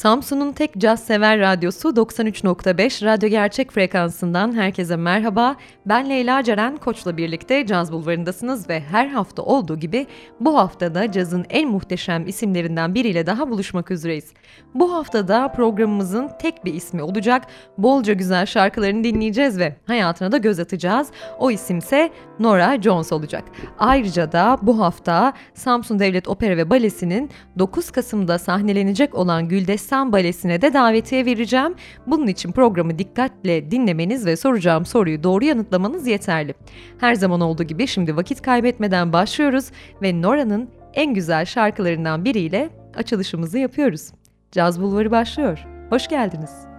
Samsun'un tek caz sever radyosu 93.5 Radyo Gerçek frekansından herkese merhaba. Ben Leyla Ceren Koç'la birlikte Caz Bulvarı'ndasınız ve her hafta olduğu gibi bu haftada cazın en muhteşem isimlerinden biriyle daha buluşmak üzereyiz. Bu haftada programımızın tek bir ismi olacak. Bolca güzel şarkılarını dinleyeceğiz ve hayatına da göz atacağız. O isimse Nora Jones olacak. Ayrıca da bu hafta Samsun Devlet Opera ve Balesi'nin 9 Kasım'da sahnelenecek olan Güldes Destan Balesi'ne de davetiye vereceğim. Bunun için programı dikkatle dinlemeniz ve soracağım soruyu doğru yanıtlamanız yeterli. Her zaman olduğu gibi şimdi vakit kaybetmeden başlıyoruz ve Nora'nın en güzel şarkılarından biriyle açılışımızı yapıyoruz. Caz Bulvarı başlıyor. Hoş geldiniz.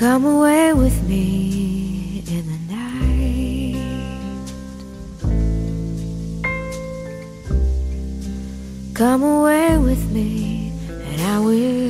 Come away with me in the night. Come away with me, and I will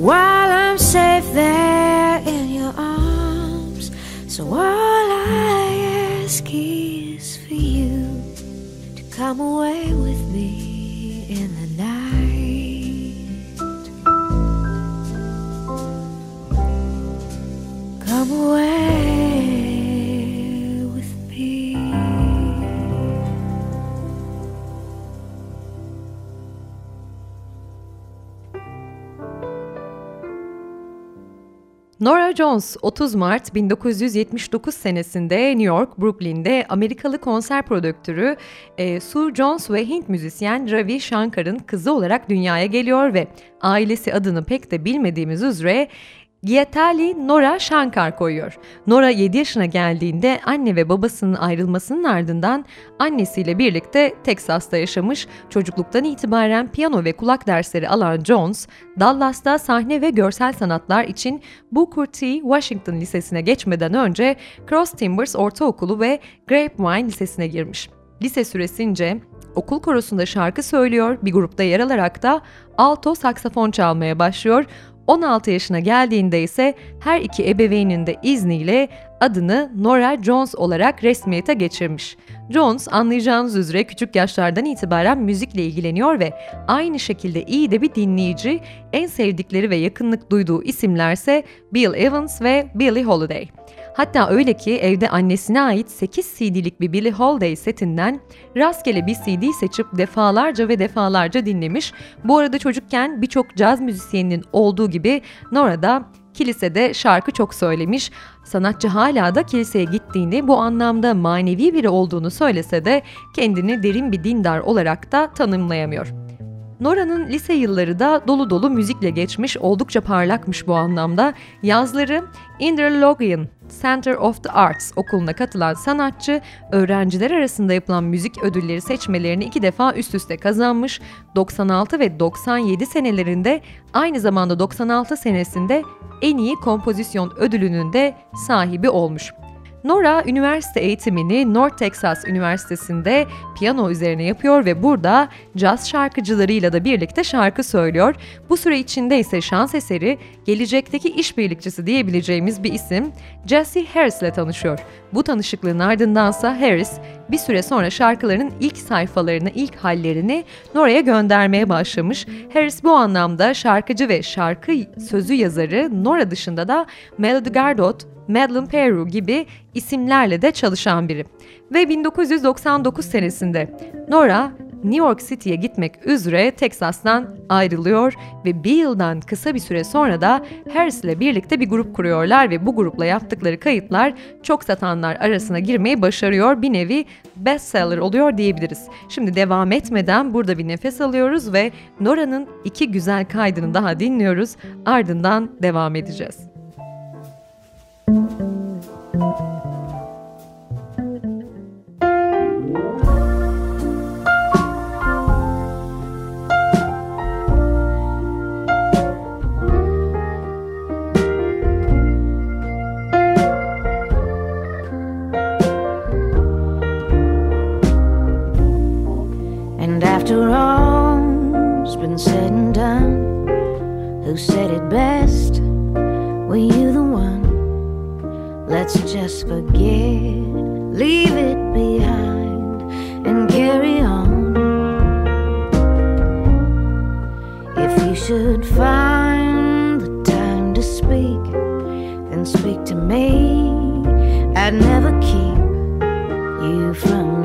while I'm safe there in your arms. So all I ask is for you to come away with me in the night. Come away. Nora Jones 30 Mart 1979 senesinde New York, Brooklyn'de Amerikalı konser prodüktörü e, Sue Jones ve Hint müzisyen Ravi Shankar'ın kızı olarak dünyaya geliyor ve ailesi adını pek de bilmediğimiz üzere Gietali Nora Shankar koyuyor. Nora 7 yaşına geldiğinde anne ve babasının ayrılmasının ardından annesiyle birlikte Teksas'ta yaşamış, çocukluktan itibaren piyano ve kulak dersleri alan Jones, Dallas'ta sahne ve görsel sanatlar için Booker T. Washington Lisesi'ne geçmeden önce Cross Timbers Ortaokulu ve Grapevine Lisesi'ne girmiş. Lise süresince okul korosunda şarkı söylüyor, bir grupta yer alarak da alto saksafon çalmaya başlıyor. 16 yaşına geldiğinde ise her iki ebeveynin de izniyle adını Nora Jones olarak resmiyete geçirmiş. Jones anlayacağınız üzere küçük yaşlardan itibaren müzikle ilgileniyor ve aynı şekilde iyi de bir dinleyici, en sevdikleri ve yakınlık duyduğu isimlerse Bill Evans ve Billie Holiday. Hatta öyle ki evde annesine ait 8 CD'lik bir Billie Holiday setinden rastgele bir CD seçip defalarca ve defalarca dinlemiş. Bu arada çocukken birçok caz müzisyeninin olduğu gibi Nora da kilisede şarkı çok söylemiş. Sanatçı hala da kiliseye gittiğini bu anlamda manevi biri olduğunu söylese de kendini derin bir dindar olarak da tanımlayamıyor. Nora'nın lise yılları da dolu dolu müzikle geçmiş, oldukça parlakmış bu anlamda. Yazları Interlogian Center of the Arts okuluna katılan sanatçı, öğrenciler arasında yapılan müzik ödülleri seçmelerini iki defa üst üste kazanmış. 96 ve 97 senelerinde aynı zamanda 96 senesinde en iyi kompozisyon ödülünün de sahibi olmuş. Nora üniversite eğitimini North Texas Üniversitesi'nde piyano üzerine yapıyor ve burada caz şarkıcılarıyla da birlikte şarkı söylüyor. Bu süre içinde ise şans eseri gelecekteki işbirlikçisi diyebileceğimiz bir isim Jesse Harris ile tanışıyor. Bu tanışıklığın ardındansa Harris bir süre sonra şarkılarının ilk sayfalarını, ilk hallerini Nora'ya göndermeye başlamış. Harris bu anlamda şarkıcı ve şarkı sözü yazarı Nora dışında da Melody Gardot, Madeleine Peru gibi isimlerle de çalışan biri. Ve 1999 senesinde Nora New York City'ye gitmek üzere Texas'tan ayrılıyor ve bir yıldan kısa bir süre sonra da Harris ile birlikte bir grup kuruyorlar ve bu grupla yaptıkları kayıtlar çok satanlar arasına girmeyi başarıyor. Bir nevi bestseller oluyor diyebiliriz. Şimdi devam etmeden burada bir nefes alıyoruz ve Nora'nın iki güzel kaydını daha dinliyoruz. Ardından devam edeceğiz. Been said and done, who said it best? Were you the one? Let's just forget, leave it behind, and carry on. If you should find the time to speak, then speak to me. I'd never keep you from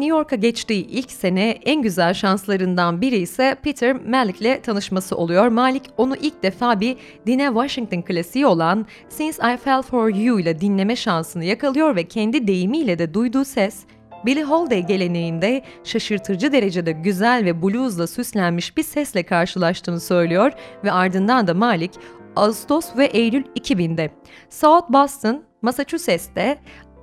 New York'a geçtiği ilk sene en güzel şanslarından biri ise Peter Malik'le tanışması oluyor. Malik onu ilk defa bir Dine Washington klasiği olan Since I Fell For You ile dinleme şansını yakalıyor ve kendi deyimiyle de duyduğu ses Billie Holiday geleneğinde şaşırtıcı derecede güzel ve bluesla süslenmiş bir sesle karşılaştığını söylüyor ve ardından da Malik Ağustos ve Eylül 2000'de South Boston, Massachusetts'te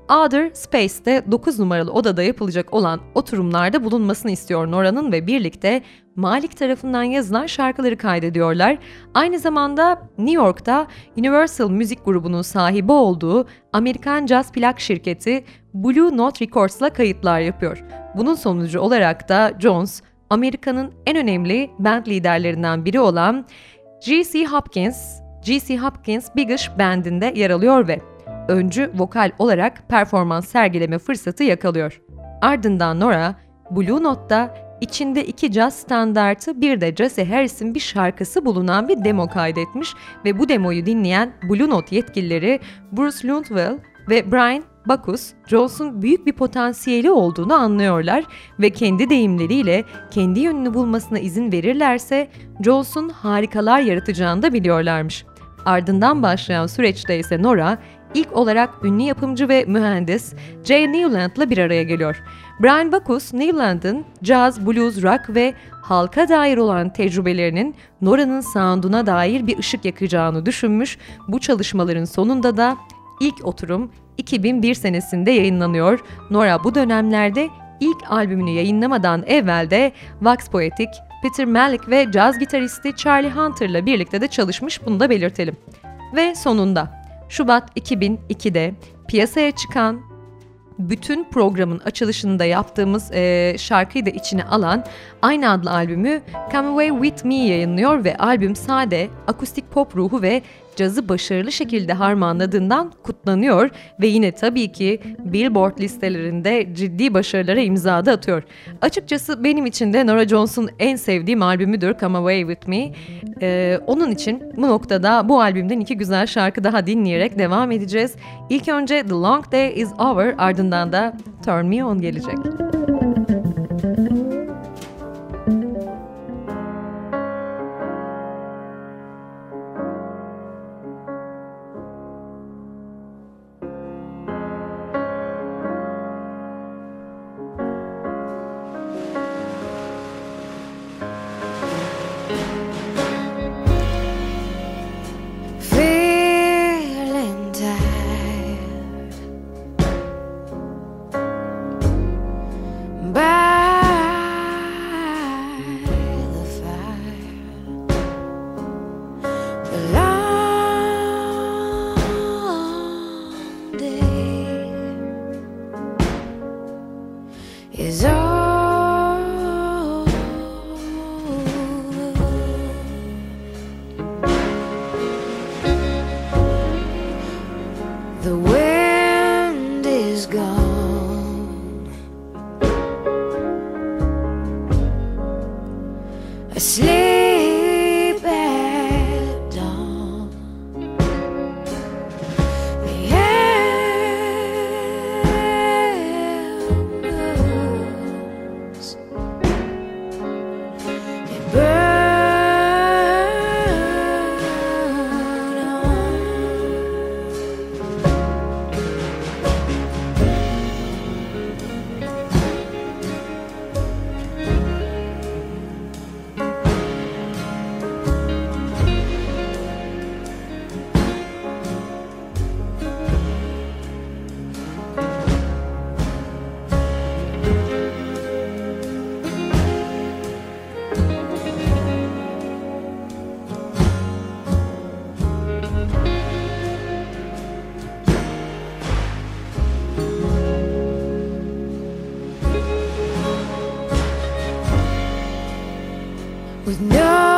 Outer Space'te 9 numaralı odada yapılacak olan oturumlarda bulunmasını istiyor Nora'nın ve birlikte Malik tarafından yazılan şarkıları kaydediyorlar. Aynı zamanda New York'ta Universal Müzik grubunun sahibi olduğu Amerikan Jazz plak şirketi Blue Note Records'la kayıtlar yapıyor. Bunun sonucu olarak da Jones, Amerika'nın en önemli band liderlerinden biri olan G.C. Hopkins, G.C. Hopkins Big Ish Band'inde yer alıyor ve öncü vokal olarak performans sergileme fırsatı yakalıyor. Ardından Nora, Blue Note'da içinde iki jazz standartı bir de Jesse Harris'in bir şarkısı bulunan bir demo kaydetmiş ve bu demoyu dinleyen Blue Note yetkilileri Bruce Lundwell ve Brian Bacchus, Jones'un büyük bir potansiyeli olduğunu anlıyorlar ve kendi deyimleriyle kendi yönünü bulmasına izin verirlerse Jones'un harikalar yaratacağını da biliyorlarmış. Ardından başlayan süreçte ise Nora ilk olarak ünlü yapımcı ve mühendis Jay Newland'la bir araya geliyor. Brian Bacchus, Newland'ın jazz, blues, rock ve halka dair olan tecrübelerinin Nora'nın sound'una dair bir ışık yakacağını düşünmüş. Bu çalışmaların sonunda da ilk oturum 2001 senesinde yayınlanıyor. Nora bu dönemlerde ilk albümünü yayınlamadan evvel de Vox Poetic, Peter Malik ve caz gitaristi Charlie Hunter'la birlikte de çalışmış bunu da belirtelim. Ve sonunda Şubat 2002'de piyasaya çıkan bütün programın açılışında yaptığımız e, şarkıyı da içine alan aynı adlı albümü Come Away With Me yayınlıyor ve albüm sade, akustik pop ruhu ve cazı başarılı şekilde harmanladığından kutlanıyor ve yine tabii ki Billboard listelerinde ciddi başarılara imza da atıyor. Açıkçası benim için de Nora Jones'un en sevdiğim albümüdür Come Away With Me. Ee, onun için bu noktada bu albümden iki güzel şarkı daha dinleyerek devam edeceğiz. İlk önce The Long Day Is Over ardından da Turn Me On gelecek. I'm with no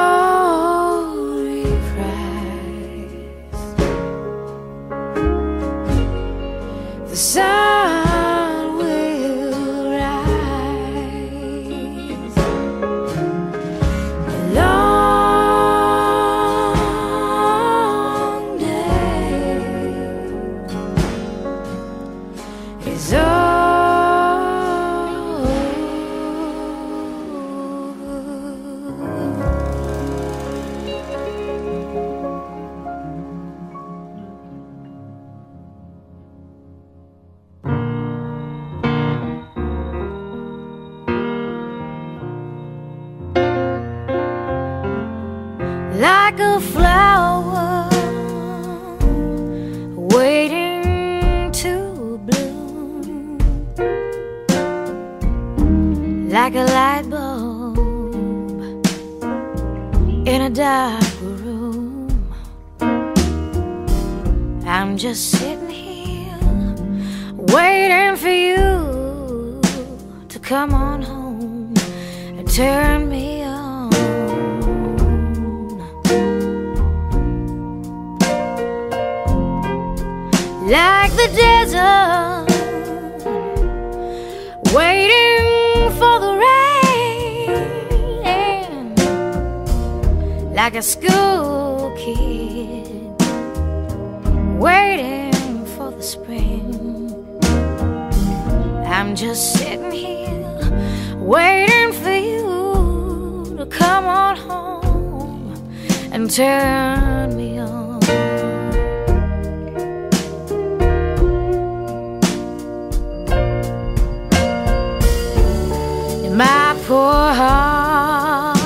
My poor heart,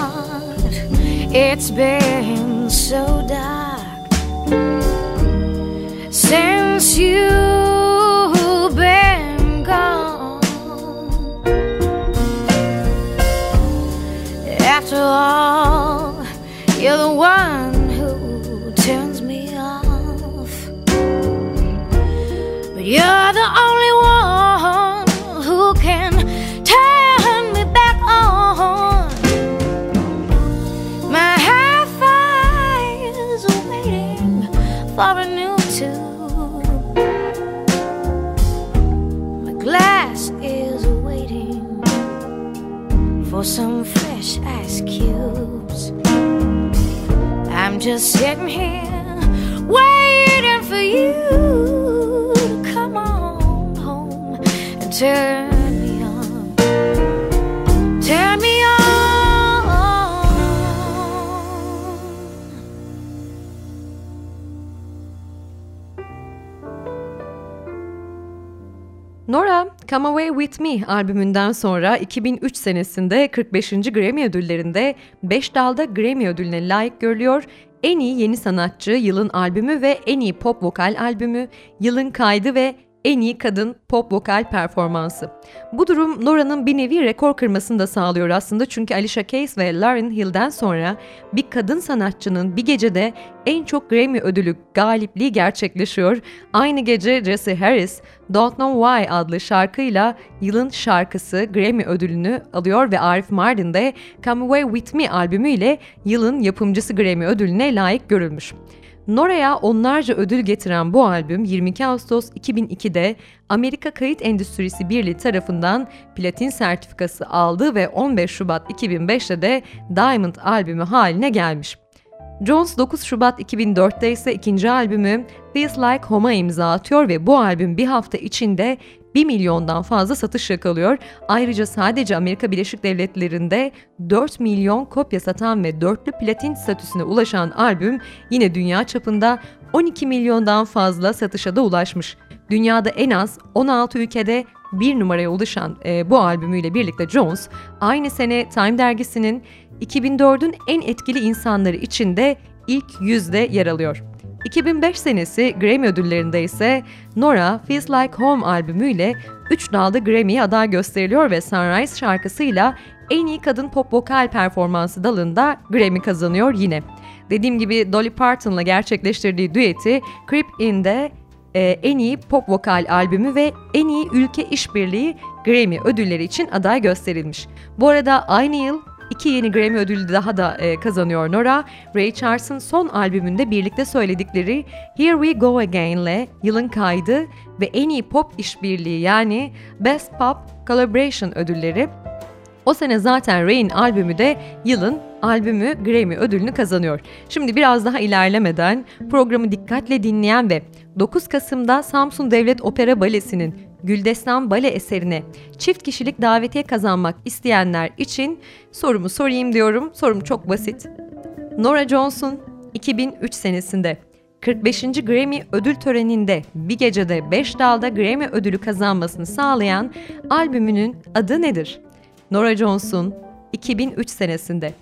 it's been so dark for some fresh ice cubes. I'm just sitting here waiting for you to come on home and turn me on. Turn me on. Nora, Come Away With Me albümünden sonra 2003 senesinde 45. Grammy ödüllerinde 5 dalda Grammy ödülüne layık görülüyor. En iyi yeni sanatçı, yılın albümü ve en iyi pop vokal albümü, yılın kaydı ve en iyi kadın pop vokal performansı. Bu durum Nora'nın bir nevi rekor kırmasını da sağlıyor aslında çünkü Alicia Keys ve Lauryn Hill'den sonra bir kadın sanatçının bir gecede en çok Grammy ödülü galipliği gerçekleşiyor. Aynı gece Jesse Harris, Don't Know Why adlı şarkıyla yılın şarkısı Grammy ödülünü alıyor ve Arif Mardin de Come Away With Me albümüyle yılın yapımcısı Grammy ödülüne layık görülmüş. Nora'ya onlarca ödül getiren bu albüm 22 Ağustos 2002'de Amerika Kayıt Endüstrisi Birliği tarafından platin sertifikası aldı ve 15 Şubat 2005'te de Diamond albümü haline gelmiş. Jones 9 Şubat 2004'te ise ikinci albümü Feels Like Home'a imza atıyor ve bu albüm bir hafta içinde 1 milyondan fazla satış yakalıyor. Ayrıca sadece Amerika Birleşik Devletleri'nde 4 milyon kopya satan ve dörtlü platin statüsüne ulaşan albüm yine dünya çapında 12 milyondan fazla satışa da ulaşmış. Dünyada en az 16 ülkede bir numaraya ulaşan e, bu albümüyle birlikte Jones aynı sene Time dergisinin 2004'ün en etkili insanları içinde ilk yüzde yer alıyor. 2005 senesi Grammy ödüllerinde ise Nora Feels Like Home albümüyle 3 dalda Grammy'ye aday gösteriliyor ve Sunrise şarkısıyla en iyi kadın pop vokal performansı dalında Grammy kazanıyor yine. Dediğim gibi Dolly Parton'la gerçekleştirdiği düeti Creep In'de e, en iyi pop vokal albümü ve en iyi ülke işbirliği Grammy ödülleri için aday gösterilmiş. Bu arada aynı yıl İki yeni Grammy ödülü daha da e, kazanıyor Nora. Ray Charles'ın son albümünde birlikte söyledikleri Here We Go Again'le yılın kaydı ve en iyi pop işbirliği yani Best Pop Collaboration ödülleri. O sene zaten Ray'in albümü de yılın albümü Grammy ödülünü kazanıyor. Şimdi biraz daha ilerlemeden programı dikkatle dinleyen ve 9 Kasım'da Samsun Devlet Opera Balesi'nin Güldestan Bale eserine çift kişilik davetiye kazanmak isteyenler için sorumu sorayım diyorum. Sorum çok basit. Nora Jones'un 2003 senesinde 45. Grammy ödül töreninde bir gecede 5 dalda Grammy ödülü kazanmasını sağlayan albümünün adı nedir? Nora Jones'un 2003 senesinde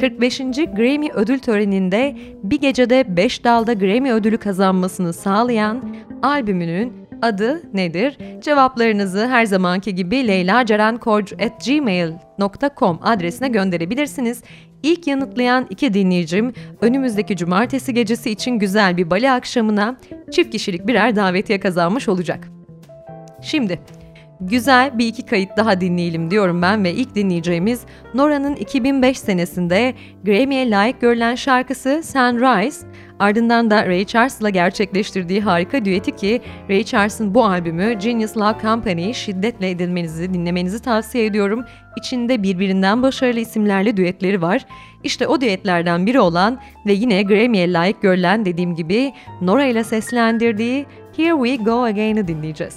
45. Grammy ödül töreninde bir gecede 5 dalda Grammy ödülü kazanmasını sağlayan albümünün adı nedir? Cevaplarınızı her zamanki gibi leylacerenkorc.gmail.com adresine gönderebilirsiniz. İlk yanıtlayan iki dinleyicim önümüzdeki cumartesi gecesi için güzel bir bale akşamına çift kişilik birer davetiye kazanmış olacak. Şimdi güzel bir iki kayıt daha dinleyelim diyorum ben ve ilk dinleyeceğimiz Nora'nın 2005 senesinde Grammy'ye layık görülen şarkısı Sunrise. Ardından da Ray Charles'la gerçekleştirdiği harika düeti ki Ray Charles'ın bu albümü Genius Love Company'yi şiddetle edinmenizi, dinlemenizi tavsiye ediyorum. İçinde birbirinden başarılı isimlerle düetleri var. İşte o düetlerden biri olan ve yine Grammy'ye layık görülen dediğim gibi Nora ile seslendirdiği Here We Go Again'i dinleyeceğiz.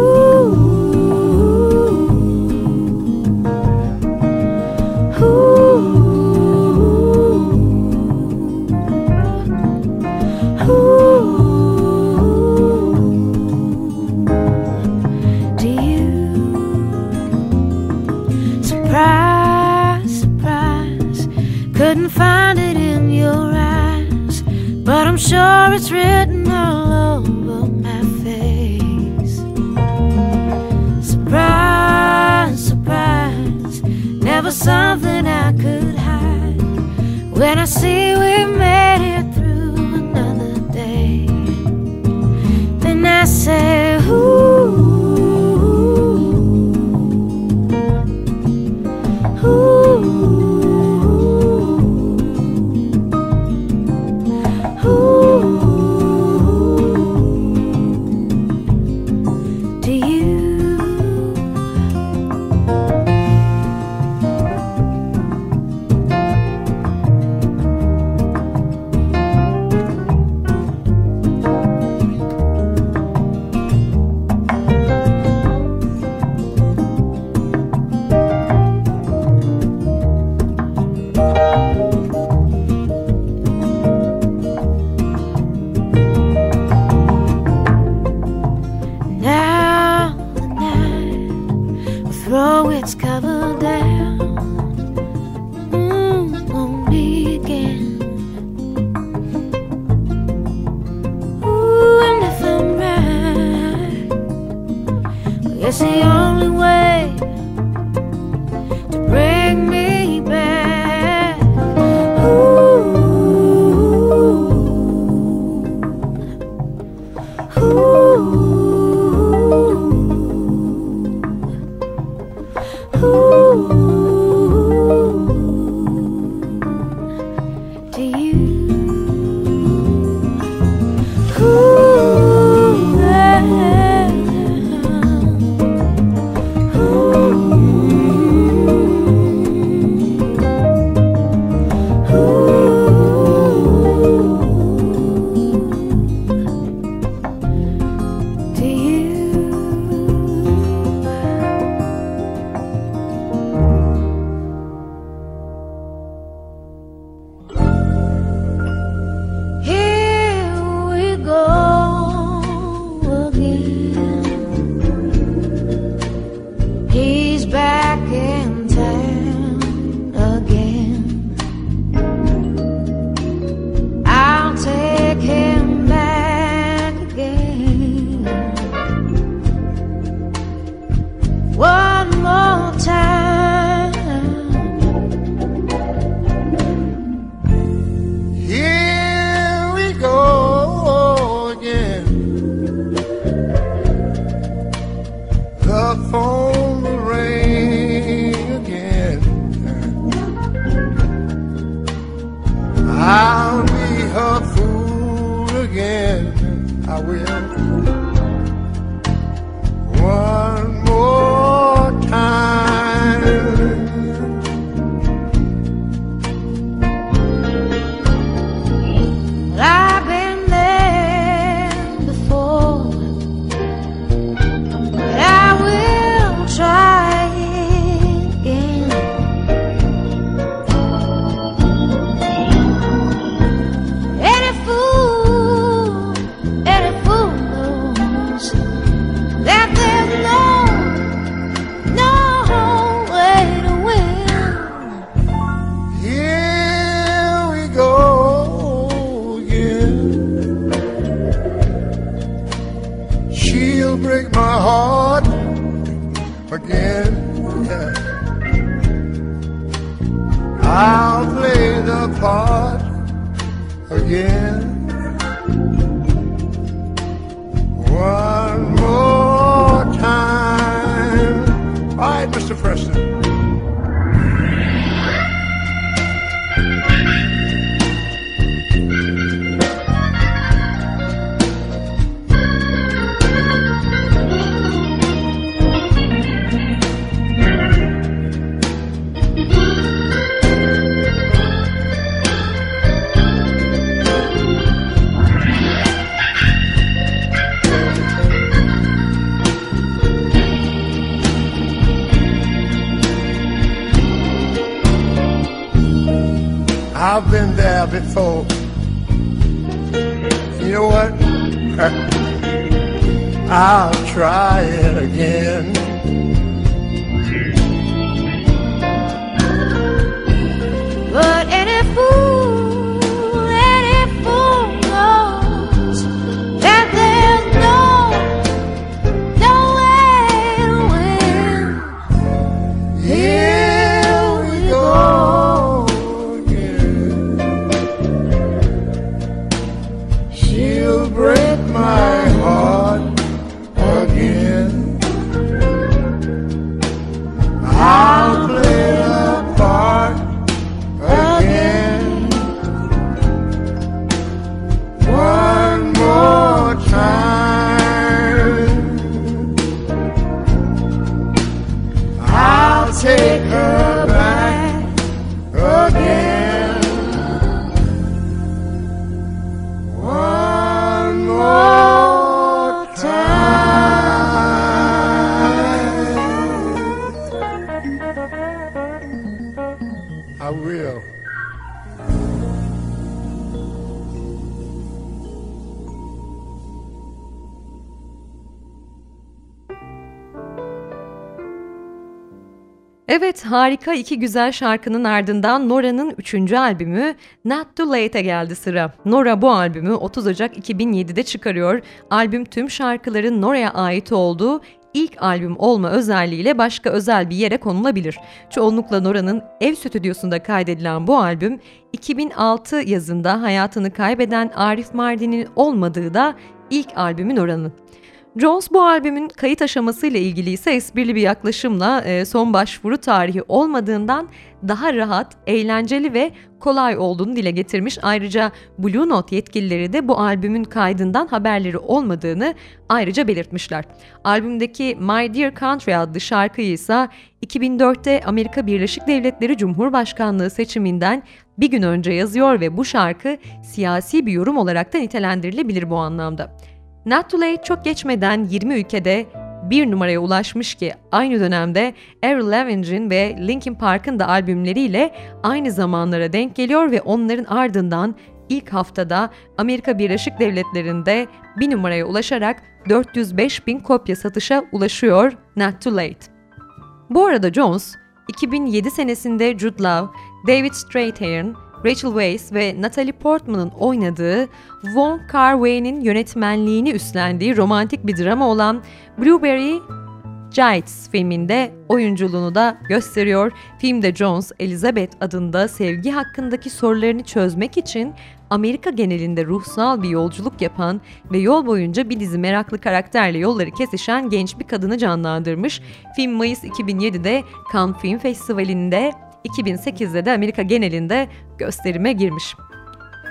Find it in your eyes, but I'm sure it's written all over my face. Surprise, surprise, never something I could hide. When I see we I've been there before. You know what? I'll try it again. But any fool, harika iki güzel şarkının ardından Nora'nın 3. albümü Not Too Late'e geldi sıra. Nora bu albümü 30 Ocak 2007'de çıkarıyor. Albüm tüm şarkıların Nora'ya ait olduğu ilk albüm olma özelliğiyle başka özel bir yere konulabilir. Çoğunlukla Nora'nın ev stüdyosunda kaydedilen bu albüm 2006 yazında hayatını kaybeden Arif Mardin'in olmadığı da ilk albümün Nora'nın. Jones bu albümün kayıt aşamasıyla ilgili ise esprili bir yaklaşımla e, son başvuru tarihi olmadığından daha rahat, eğlenceli ve kolay olduğunu dile getirmiş. Ayrıca Blue Note yetkilileri de bu albümün kaydından haberleri olmadığını ayrıca belirtmişler. Albümdeki My Dear Country adlı şarkıyı ise 2004'te Amerika Birleşik Devletleri Cumhurbaşkanlığı seçiminden bir gün önce yazıyor ve bu şarkı siyasi bir yorum olarak da nitelendirilebilir bu anlamda. Late çok geçmeden 20 ülkede bir numaraya ulaşmış ki aynı dönemde Avril Lavigne'in ve Linkin Park'ın da albümleriyle aynı zamanlara denk geliyor ve onların ardından ilk haftada Amerika Birleşik Devletleri'nde bir numaraya ulaşarak 405 bin kopya satışa ulaşıyor Not Too Late. Bu arada Jones, 2007 senesinde Jude Law, David Strathairn, Rachel Weisz ve Natalie Portman'ın oynadığı Wong Kar-wai'nin yönetmenliğini üstlendiği romantik bir drama olan Blueberry Giants filminde oyunculuğunu da gösteriyor. Filmde Jones, Elizabeth adında sevgi hakkındaki sorularını çözmek için Amerika genelinde ruhsal bir yolculuk yapan ve yol boyunca bir dizi meraklı karakterle yolları kesişen genç bir kadını canlandırmış. Film Mayıs 2007'de Cannes Film Festivali'nde 2008'de de Amerika genelinde gösterime girmiş.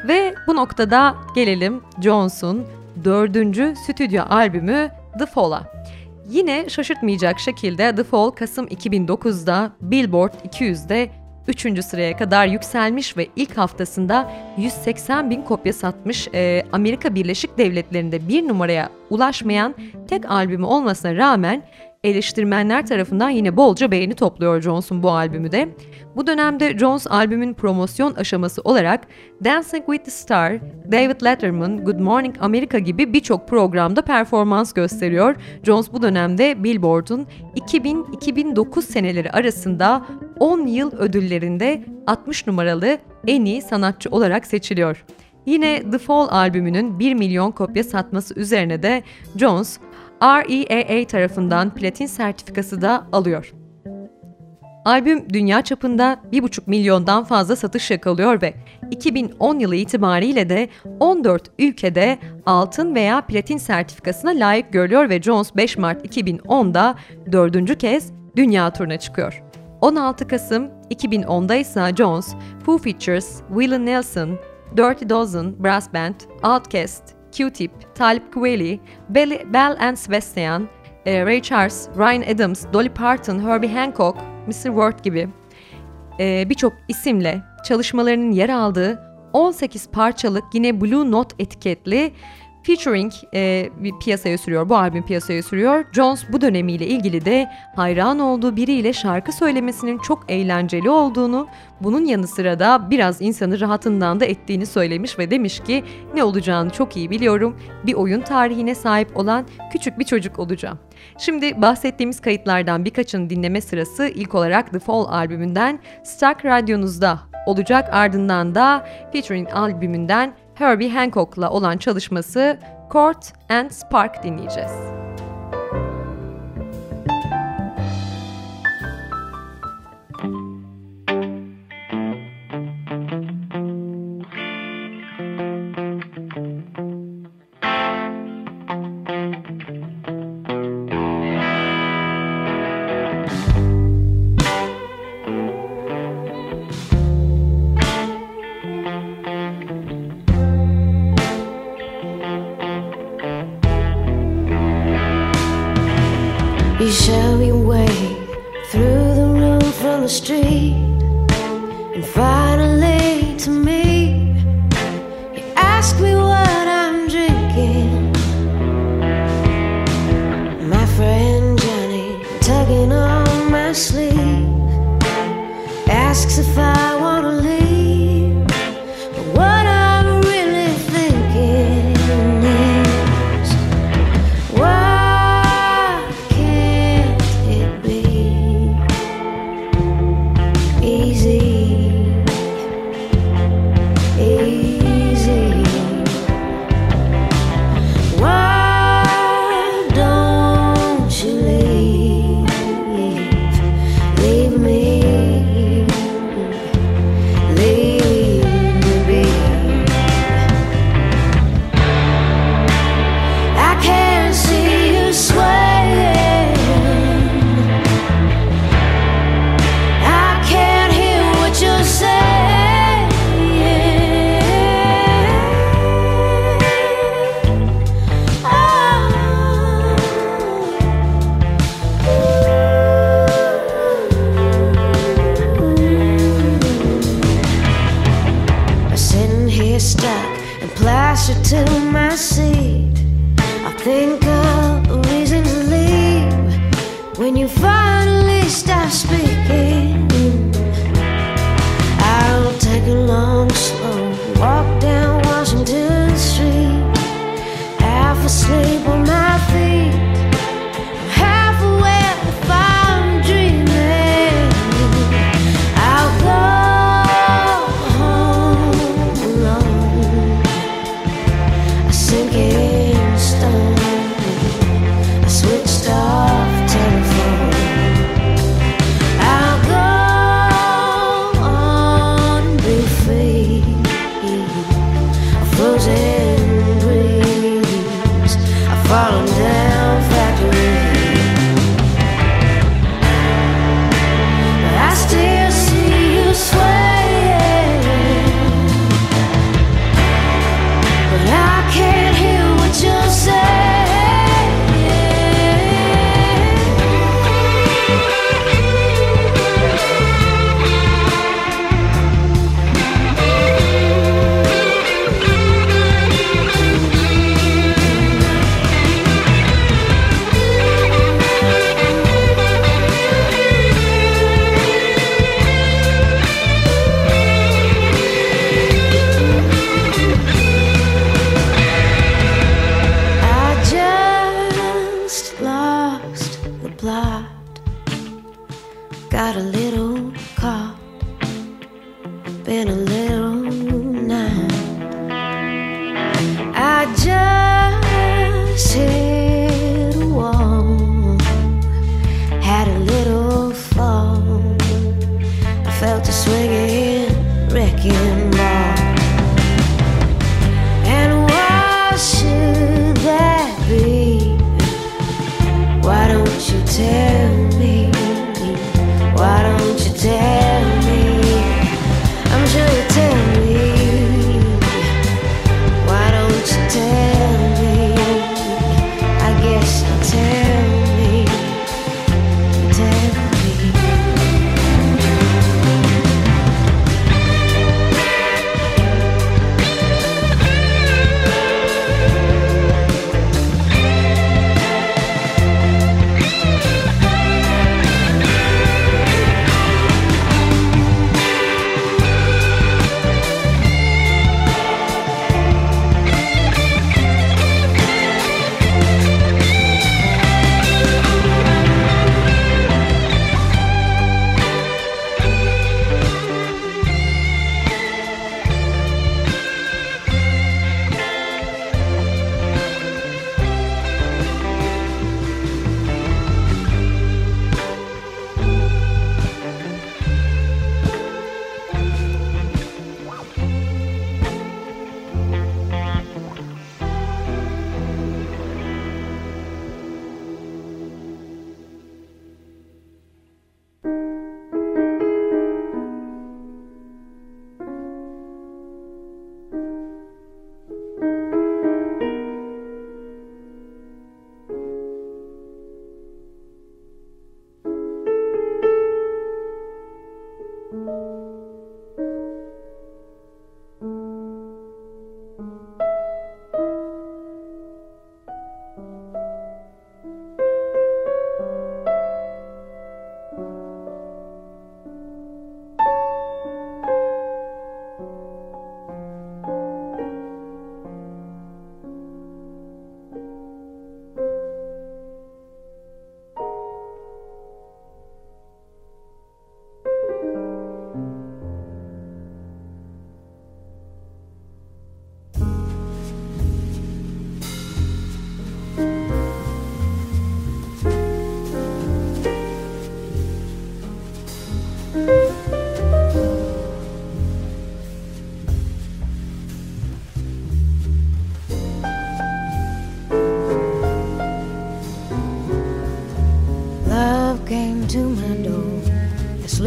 Ve bu noktada gelelim Jones'un dördüncü stüdyo albümü The Fall'a. Yine şaşırtmayacak şekilde The Fall Kasım 2009'da Billboard 200'de 3. sıraya kadar yükselmiş ve ilk haftasında 180 bin kopya satmış Ee, Amerika Birleşik Devletleri'nde bir numaraya ulaşmayan tek albümü olmasına rağmen eleştirmenler tarafından yine bolca beğeni topluyor Jones'un bu albümü de. Bu dönemde Jones albümün promosyon aşaması olarak Dancing with the Star, David Letterman, Good Morning America gibi birçok programda performans gösteriyor. Jones bu dönemde Billboard'un 2000-2009 seneleri arasında 10 yıl ödüllerinde 60 numaralı en iyi sanatçı olarak seçiliyor. Yine The Fall albümünün 1 milyon kopya satması üzerine de Jones REAA tarafından platin sertifikası da alıyor. Albüm dünya çapında 1,5 milyondan fazla satış yakalıyor ve 2010 yılı itibariyle de 14 ülkede altın veya platin sertifikasına layık görülüyor ve Jones 5 Mart 2010'da dördüncü kez dünya turuna çıkıyor. 16 Kasım 2010'da ise Jones, Foo Features, Willie Nelson, Dirty Dozen Brass Band, Outkast, Q-Tip, Talib Kweli, Bell and Sebastian, e, Ray Charles, Ryan Adams, Dolly Parton, Herbie Hancock, Mr. Ward gibi e, birçok isimle çalışmalarının yer aldığı 18 parçalık yine Blue Note etiketli Featuring e, bir piyasaya sürüyor, bu albüm piyasaya sürüyor. Jones bu dönemiyle ilgili de hayran olduğu biriyle şarkı söylemesinin çok eğlenceli olduğunu, bunun yanı sıra da biraz insanı rahatından da ettiğini söylemiş ve demiş ki ne olacağını çok iyi biliyorum. Bir oyun tarihine sahip olan küçük bir çocuk olacağım. Şimdi bahsettiğimiz kayıtlardan birkaçını dinleme sırası ilk olarak The Fall albümünden Stark Radyonuzda olacak ardından da Featuring albümünden Herbie Hancock'la olan çalışması Court and Spark dinleyeceğiz. Asks if I wanna leave.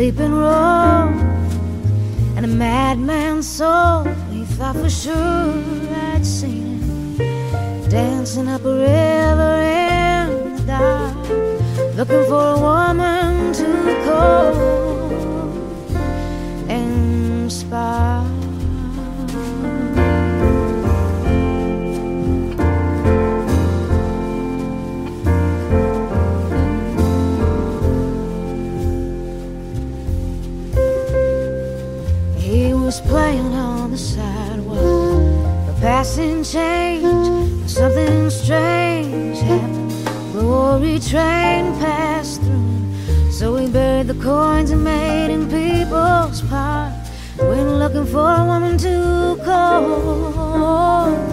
Sleeping room, and a madman's soul. He thought for sure I'd seen him dancing up a river in the dark, looking for a woman was playing on the sidewalk, a passing change. Something strange happened. Glory train passed through, so we buried the coins and made in people's park. Went looking for a woman to call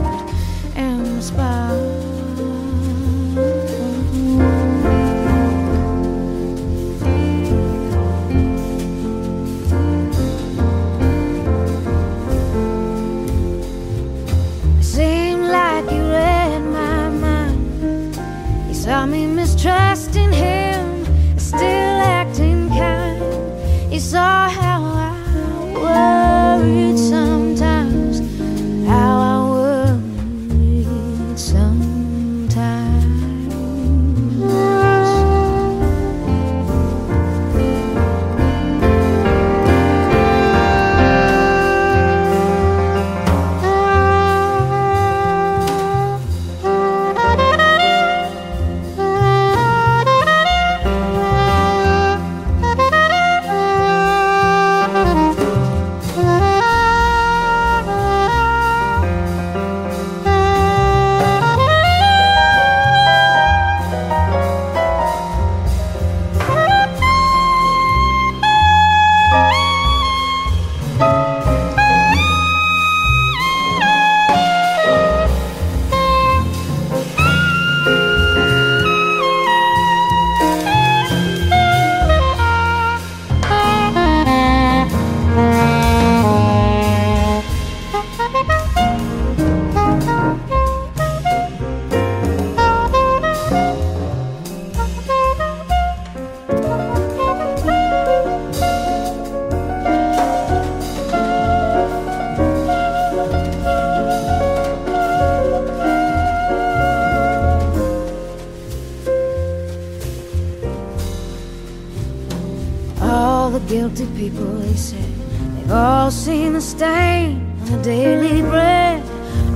guilty people, they said. They've all seen the stain on the daily bread,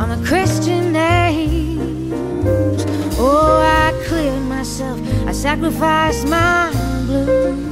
on the Christian names. Oh, I cleared myself, I sacrificed my blues.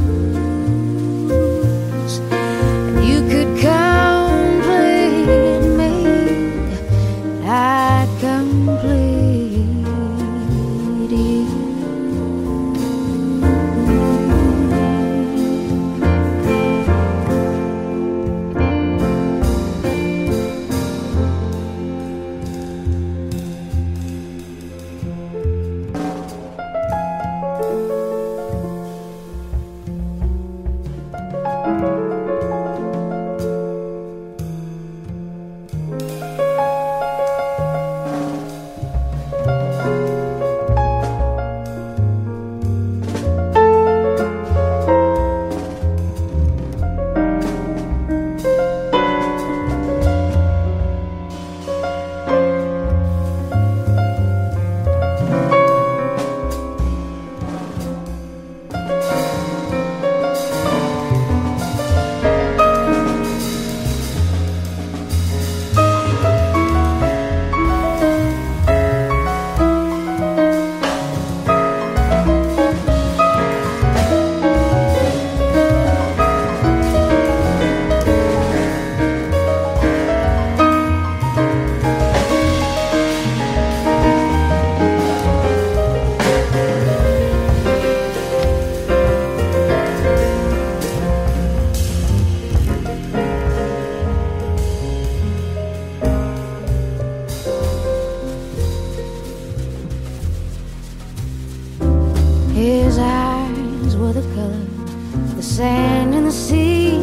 Sand and the sea.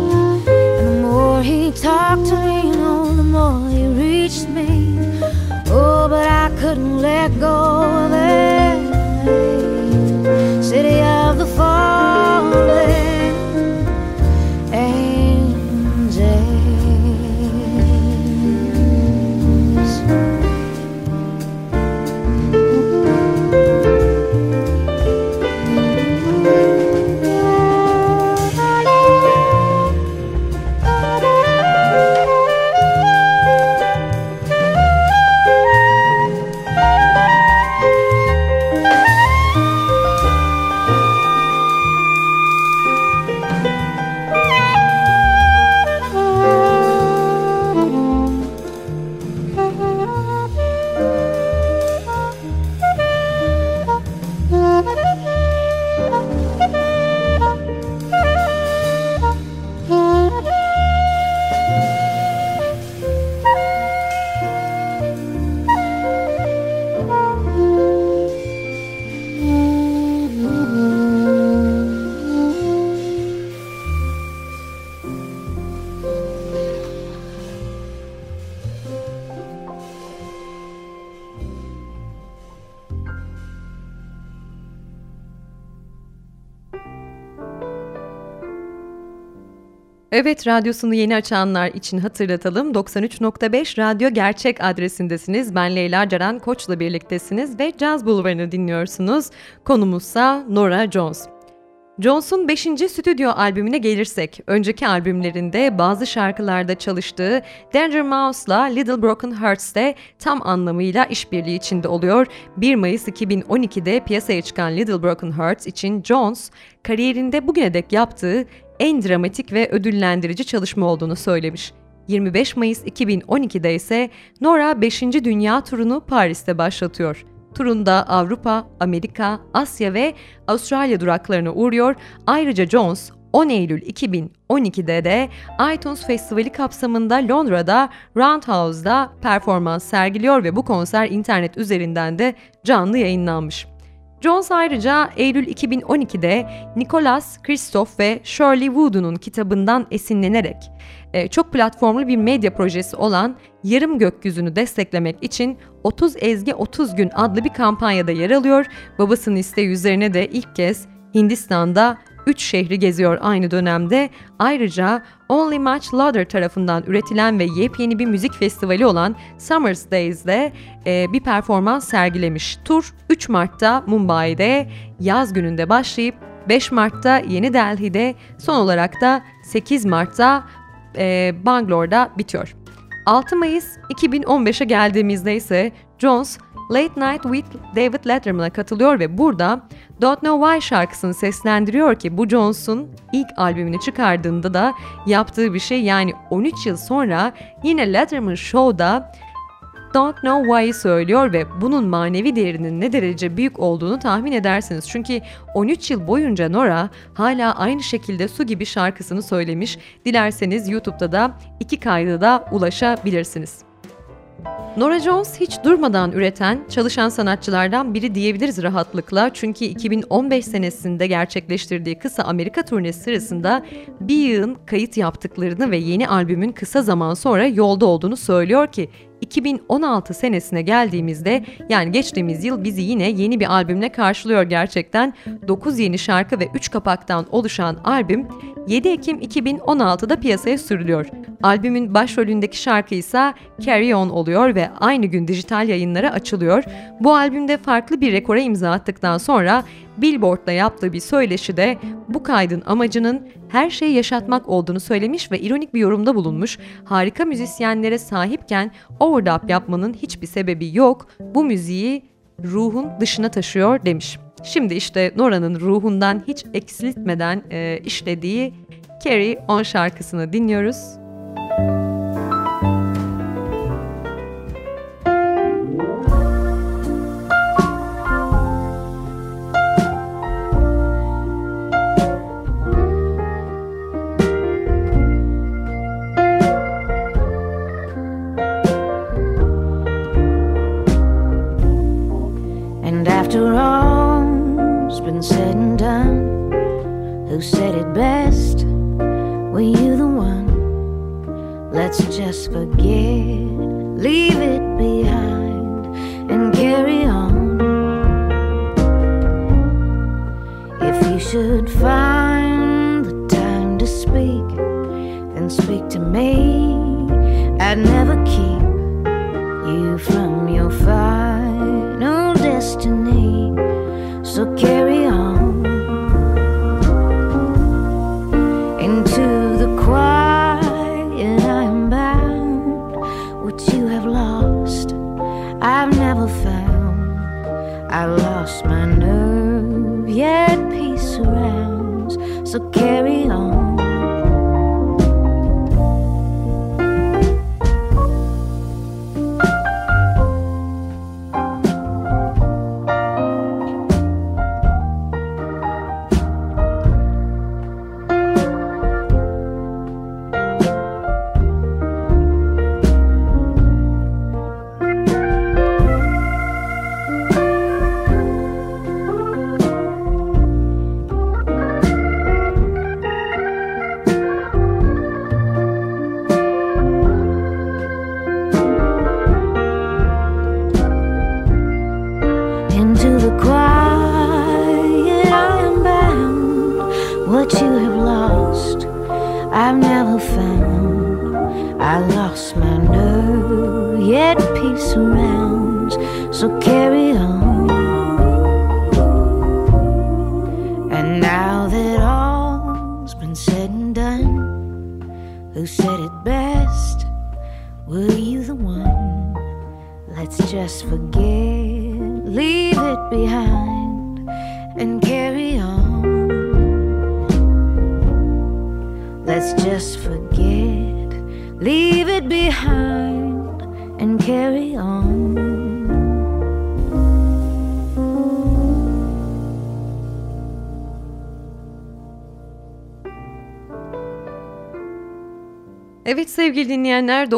And the more he talked to me, you know, the more he reached me. Oh, but I couldn't let go Evet, radyosunu yeni açanlar için hatırlatalım. 93.5 Radyo Gerçek adresindesiniz. Ben Leyla Ceren Koç'la birliktesiniz ve Caz Bulvarı'nı dinliyorsunuz. Konumuzsa Nora Jones. Jones'un 5. stüdyo albümüne gelirsek, önceki albümlerinde bazı şarkılarda çalıştığı Danger Mouse'la Little Broken Hearts'te tam anlamıyla işbirliği içinde oluyor. 1 Mayıs 2012'de piyasaya çıkan Little Broken Hearts için Jones, kariyerinde bugüne dek yaptığı en dramatik ve ödüllendirici çalışma olduğunu söylemiş. 25 Mayıs 2012'de ise Nora 5. Dünya turunu Paris'te başlatıyor. Turunda Avrupa, Amerika, Asya ve Avustralya duraklarına uğruyor. Ayrıca Jones 10 Eylül 2012'de de iTunes Festivali kapsamında Londra'da Roundhouse'da performans sergiliyor ve bu konser internet üzerinden de canlı yayınlanmış. Jones ayrıca Eylül 2012'de Nicholas, Christoph ve Shirley Wood'un kitabından esinlenerek e, çok platformlu bir medya projesi olan Yarım Gökyüzünü desteklemek için 30 Ezgi 30 Gün adlı bir kampanyada yer alıyor. Babasının isteği üzerine de ilk kez Hindistan'da 3 şehri geziyor aynı dönemde. Ayrıca Only Much Louder tarafından üretilen ve yepyeni bir müzik festivali olan Summer's Days'de e, bir performans sergilemiş. Tur 3 Mart'ta Mumbai'de yaz gününde başlayıp 5 Mart'ta Yeni Delhi'de, son olarak da 8 Mart'ta e, Bangalore'da bitiyor. 6 Mayıs 2015'e geldiğimizde ise Jones Late Night with David Letterman'a katılıyor ve burada Don't Know Why şarkısını seslendiriyor ki bu Jones'un ilk albümünü çıkardığında da yaptığı bir şey yani 13 yıl sonra yine Letterman Show'da Don't Know Why'ı söylüyor ve bunun manevi değerinin ne derece büyük olduğunu tahmin edersiniz. Çünkü 13 yıl boyunca Nora hala aynı şekilde su gibi şarkısını söylemiş. Dilerseniz YouTube'da da iki kaydı da ulaşabilirsiniz. Nora Jones hiç durmadan üreten, çalışan sanatçılardan biri diyebiliriz rahatlıkla. Çünkü 2015 senesinde gerçekleştirdiği kısa Amerika turnesi sırasında bir yığın kayıt yaptıklarını ve yeni albümün kısa zaman sonra yolda olduğunu söylüyor ki 2016 senesine geldiğimizde yani geçtiğimiz yıl bizi yine yeni bir albümle karşılıyor gerçekten. 9 yeni şarkı ve 3 kapaktan oluşan albüm 7 Ekim 2016'da piyasaya sürülüyor. Albümün başrolündeki şarkı ise Carry On oluyor ve aynı gün dijital yayınlara açılıyor. Bu albümde farklı bir rekora imza attıktan sonra Billboard'da yaptığı bir söyleşide bu kaydın amacının her şeyi yaşatmak olduğunu söylemiş ve ironik bir yorumda bulunmuş. Harika müzisyenlere sahipken overdub yapmanın hiçbir sebebi yok. Bu müziği ruhun dışına taşıyor demiş. Şimdi işte Nora'nın ruhundan hiç eksiltmeden e, işlediği Carry On şarkısını dinliyoruz. Who said it best? Were you the one? Let's just forget, leave it behind, and carry on. If you should find the time to speak, then speak to me. I'd never keep you from your final destiny. So carry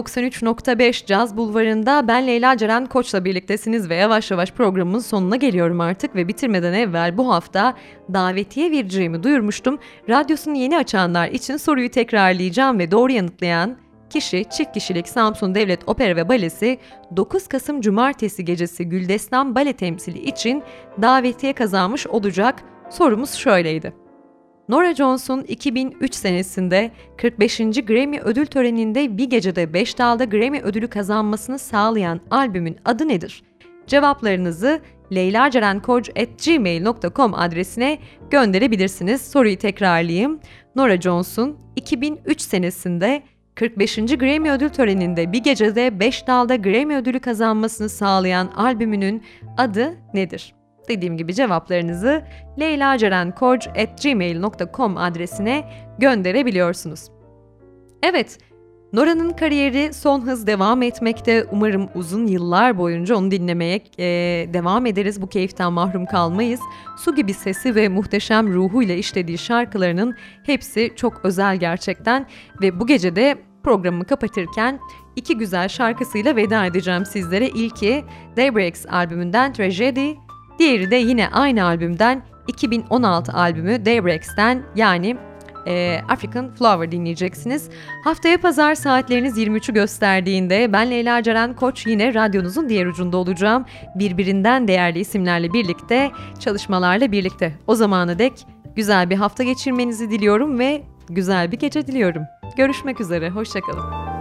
93.5 Caz Bulvarı'nda ben Leyla Ceren Koç'la birliktesiniz ve yavaş yavaş programımın sonuna geliyorum artık ve bitirmeden evvel bu hafta davetiye vereceğimi duyurmuştum. Radyosunu yeni açanlar için soruyu tekrarlayacağım ve doğru yanıtlayan kişi çift kişilik Samsun Devlet Opera ve Balesi 9 Kasım Cumartesi gecesi Güldestan Bale temsili için davetiye kazanmış olacak. Sorumuz şöyleydi. Nora Jones'un 2003 senesinde 45. Grammy ödül töreninde bir gecede 5 dalda Grammy ödülü kazanmasını sağlayan albümün adı nedir? Cevaplarınızı leylacerenkoc.gmail.com adresine gönderebilirsiniz. Soruyu tekrarlayayım. Nora Jones'un 2003 senesinde 45. Grammy ödül töreninde bir gecede 5 dalda Grammy ödülü kazanmasını sağlayan albümünün adı nedir? Dediğim gibi cevaplarınızı leylacerenkoc.gmail.com adresine gönderebiliyorsunuz. Evet, Nora'nın kariyeri son hız devam etmekte. Umarım uzun yıllar boyunca onu dinlemeye e, devam ederiz. Bu keyiften mahrum kalmayız. Su gibi sesi ve muhteşem ruhuyla işlediği şarkılarının hepsi çok özel gerçekten. Ve bu gece de programımı kapatırken iki güzel şarkısıyla veda edeceğim sizlere. İlki Daybreaks albümünden Tragedy, diğeri de yine aynı albümden 2016 albümü Daybreaks'ten yani e, African Flower dinleyeceksiniz. Haftaya pazar saatleriniz 23'ü gösterdiğinde ben Leyla Ceren Koç yine radyonuzun diğer ucunda olacağım. Birbirinden değerli isimlerle birlikte, çalışmalarla birlikte. O zamanı dek güzel bir hafta geçirmenizi diliyorum ve güzel bir gece diliyorum. Görüşmek üzere, hoşçakalın.